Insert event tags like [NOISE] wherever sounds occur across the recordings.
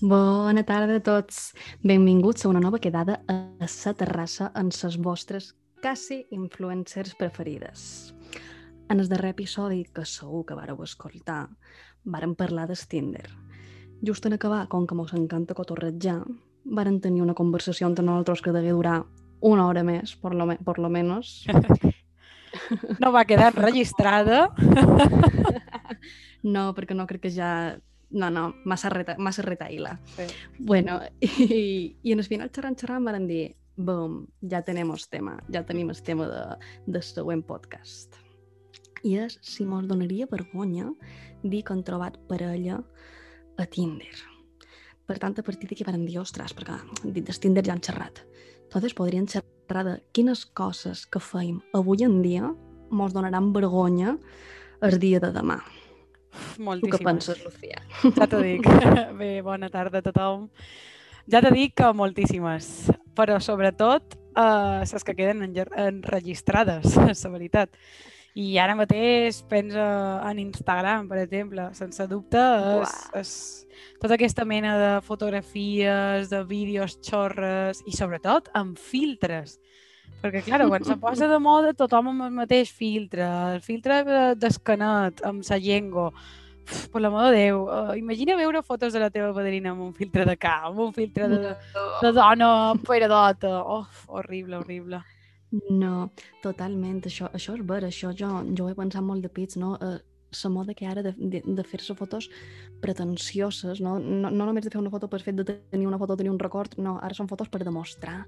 Bona tarda a tots. Benvinguts a una nova quedada a la terrassa amb les vostres quasi influencers preferides. En el darrer episodi, que segur que vareu escoltar, varen parlar del Tinder. Just en acabar, com que mos encanta cotorretjar, varen tenir una conversació entre nosaltres que degué durar una hora més, por lo, me por lo menos. [LAUGHS] No va quedar registrada. [LAUGHS] no, perquè no crec que ja no, no, massa, reta, massa retaïla. Sí. Bueno, [LAUGHS] i, i en el final xerrant, xerrant van dir boom, ja tenem el tema, ja tenim el tema de, del següent podcast. I és si mos donaria vergonya dir que han trobat parella a Tinder. Per tant, a partir d'aquí van dir, ostres, perquè dit del Tinder ja han xerrat. Totes podrien xerrar de quines coses que feim avui en dia mos donaran vergonya el dia de demà. Tu Moltíssimes. què penses, Lucía? Ja t'ho dic. [LAUGHS] Bé, bona tarda a tothom. Ja t'he dit que moltíssimes, però sobretot eh, les que queden enregistrades, [LAUGHS] la veritat. I ara mateix pensa en Instagram, per exemple, sense dubte, és, és tota aquesta mena de fotografies, de vídeos xorres i sobretot amb filtres. Perquè, clar, quan se posa de moda tothom amb el mateix filtre, el filtre de- d'escanet, amb la llengua, per l'amor de Déu, uh, imagina veure fotos de la teva padrina amb un filtre de ca, amb un filtre de, de dona peradota. Oh, horrible, horrible. No, totalment. Això, això és ver, això jo, jo ho he pensat molt de pits, no? Eh, la moda que ara de, de, de fer-se fotos pretensioses, no? no? No només de fer una foto per fet de tenir una foto, tenir un record, no, ara són fotos per demostrar.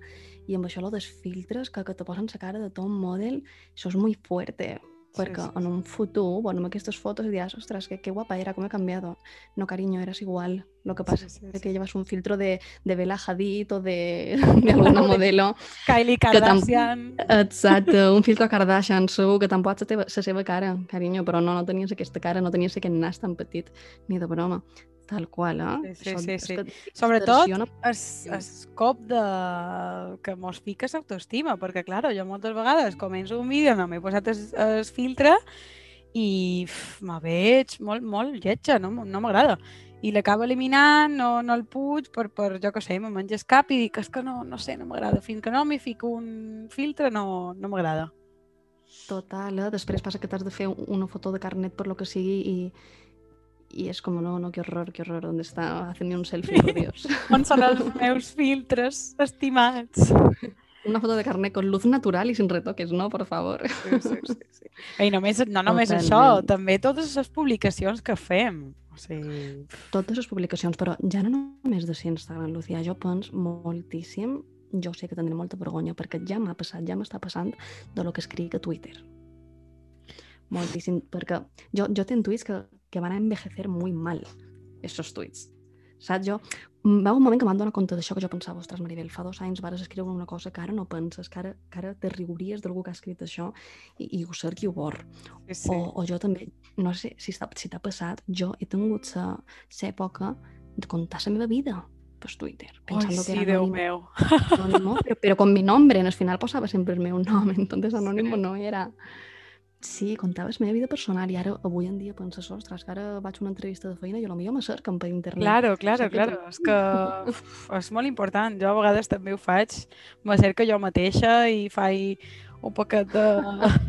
I amb això, lo dels filtres, que, que te posen la cara de top model, això és molt fuerte. Perquè sí, en un futur, bueno, amb aquestes fotos diràs, ostres, que, que guapa era, com he canviado. No, cariño, eras igual. Lo que pasa Sí, sí, es sí. que llevas un filtro de, de Bella Hadid o de, [LAUGHS] de alguna modelo Kylie tam- Kardashian. Exacte, un filtre Kardashian, segur que tampoc la, teva, la seva cara, carinyo, però no, no tenies aquesta cara, no tenies aquest nas tan petit, ni de broma. Tal qual, eh? Sí, sí, Això sí, sí. que Sobretot, es, es cop de... que mos fiques autoestima, perquè, clar, jo moltes vegades començo un vídeo, no m'he posat el, el filtre i me veig molt, molt lletja, no, no m'agrada. I l'acabo eliminant, no, no el puig, per, per jo què sé, me menges cap i dic, és que no, no sé, no m'agrada. Fins que no m'hi fico un filtre, no, no m'agrada. Total, eh? Després passa que t'has de fer una foto de carnet per lo que sigui i, i és com, no, no, que horror, que horror, on està? Hacen un selfie, por Dios. On són els meus filtres estimats? [LAUGHS] Una foto de carnet con luz natural i sin retoques, no, por favor. Sí, sí, sí, sí. I només, no només això, Totalment. també totes les publicacions que fem. O sigui, Totes les publicacions, però ja no només de ser Instagram, Lucía, jo penso moltíssim, jo sé que tindré molta vergonya, perquè ja m'ha passat, ja m'està passant de lo que escric a Twitter. Moltíssim, perquè jo, jo tenc tuits que, que van a envejecer muy mal, esos tuits. Saps? Jo, mm, va un moment que m'han donat compte d'això que jo pensava, ostres, Maribel, fa dos anys vas escriure una cosa que ara no penses, que ara, que ara te riuries d'algú que ha escrit això i, i ho cerqui ho bor. sí, sí. O, o jo també, no sé si t'ha si passat, jo he tingut sa, sa època de contar la meva vida per Twitter, Ai, pensando sí, que era Déu anónimo, meu. anónimo, pero, pero con mi nombre, en el final posava sempre el meu nom, [LAUGHS] entonces anónimo no era... Sí, contava la meva vida personal i ara, avui en dia, penses, ostres, que ara vaig a una entrevista de feina i potser me cerquen per internet. Claro, claro, Saps? claro. És que [LAUGHS] uf, és molt important. Jo a vegades també ho faig. Me cerco jo mateixa i faig un poquet de...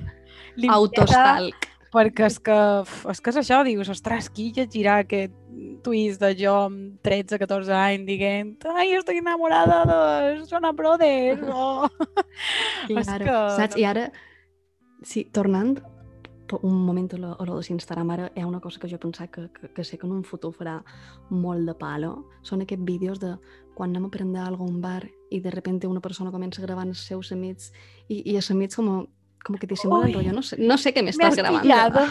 [LAUGHS] Autostalk. Perquè és que, uf, és que és això, dius, ostres, qui llegirà aquest tuit de jo amb 13-14 anys dient ai, estic enamorada de Jonas Brothers o... [LAUGHS] Claro, que saps? I ara, sí, tornant un moment a lo, a lo de l'Instagram, ara hi ha una cosa que jo he pensat que, que, que sé que en un futur farà molt de palo, són aquests vídeos de quan anem a prendre alguna a un bar i de repente una persona comença gravant els seus amics i, i els amics com, como que disimulan Uy. rollo, no sé, no sé qué me Me estás has grabando. pillado.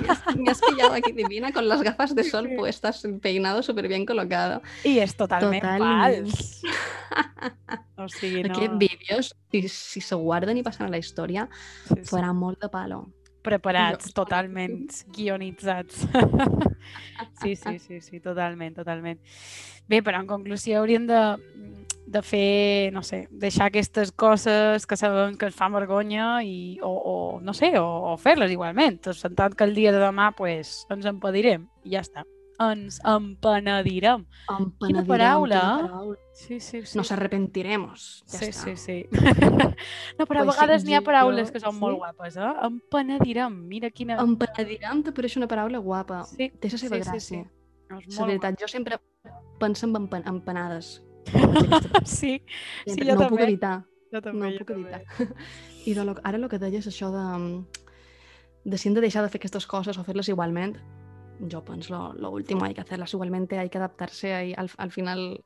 me, has, me has pillado aquí divina con las gafas de sol puestas, el peinado súper bien colocado. I és totalment Totalment. fals. [LAUGHS] O sigui, no... Aquests vídeos, si, si se guarden i passen a la història, Sí, sí. farà molt de palo. preparats, Jo- totalment guionitzats. [LAUGHS] sí, sí, sí, sí, totalment, totalment. Bé, però en conclusió hauríem de, de fer, no sé, deixar aquestes coses que sabem que ens fa vergonya i, o, o no sé, o, o fer-les igualment. Sentant que el dia de demà pues, ens empedirem i ja està. Ens empenedirem. Empenedirem, paraula, quina paraula. Sí, sí, sí. Nos arrepentiremos. Ja sí, està. sí, sí. [LAUGHS] no, però a sí, vegades n'hi ha paraules que són sí. molt guapes, eh? Empenedirem, mira quina... Empenedirem te pareix una paraula guapa. Sí, Té la seva sí, sí, gràcia. sí. No, és La veritat, jo sempre penso en empen empanades. Guapa. [LAUGHS] Sí, sí, jo no ho puc també. evitar. jo també, no jo puc també. evitar. [LAUGHS] I de lo, ara el que deies, això de, de si hem de deixar de fer aquestes coses o fer-les igualment, jo penso lo, lo último, hay que hacerlas igualmente, hay que adaptarse, hay, al, al final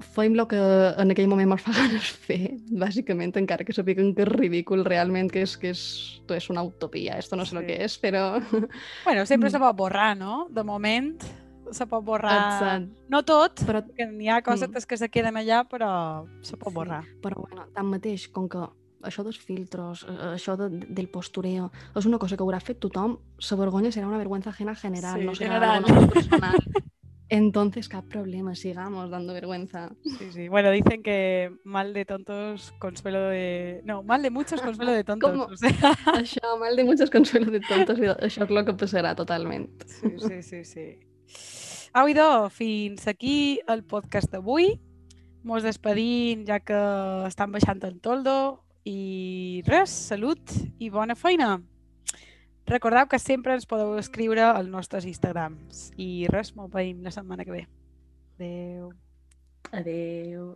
fem el que en aquell moment ens fa ganes [LAUGHS] fer, bàsicament, encara que sapiguen que és ridícul realment, que és que és, esto és una utopia, esto no sé Sí. lo que és, però... [LAUGHS] Bueno, sempre Mm. se pot borrar, no? De moment se pot borrar... Exacte. No tot, Però, que n'hi ha coses Mm. que se queden allà, però se pot Sí. borrar. però bueno, tanmateix, com que això dels filtros, eh, això de, del postureo, és una cosa que haurà fet tothom, la vergonya serà una vergüenza ajena general, Sí, no serà general. nostre personal. Entonces, cap problema, sigamos dando vergüenza. Sí, sí. Bueno, dicen que mal de tontos, consuelo de... No, mal de muchos, consuelo de tontos. ¿Cómo? O sea, això, mal de muchos consuelos de tontos, això és el que passarà totalment. sí, sí, sí, sí. Au, idò, fins aquí el podcast d'avui. Mos despedim ja que estan baixant el toldo i res, salut i bona feina. Recordeu que sempre ens podeu escriure als nostres Instagrams i res, m'ho veiem la setmana que ve. Adéu. Adeu.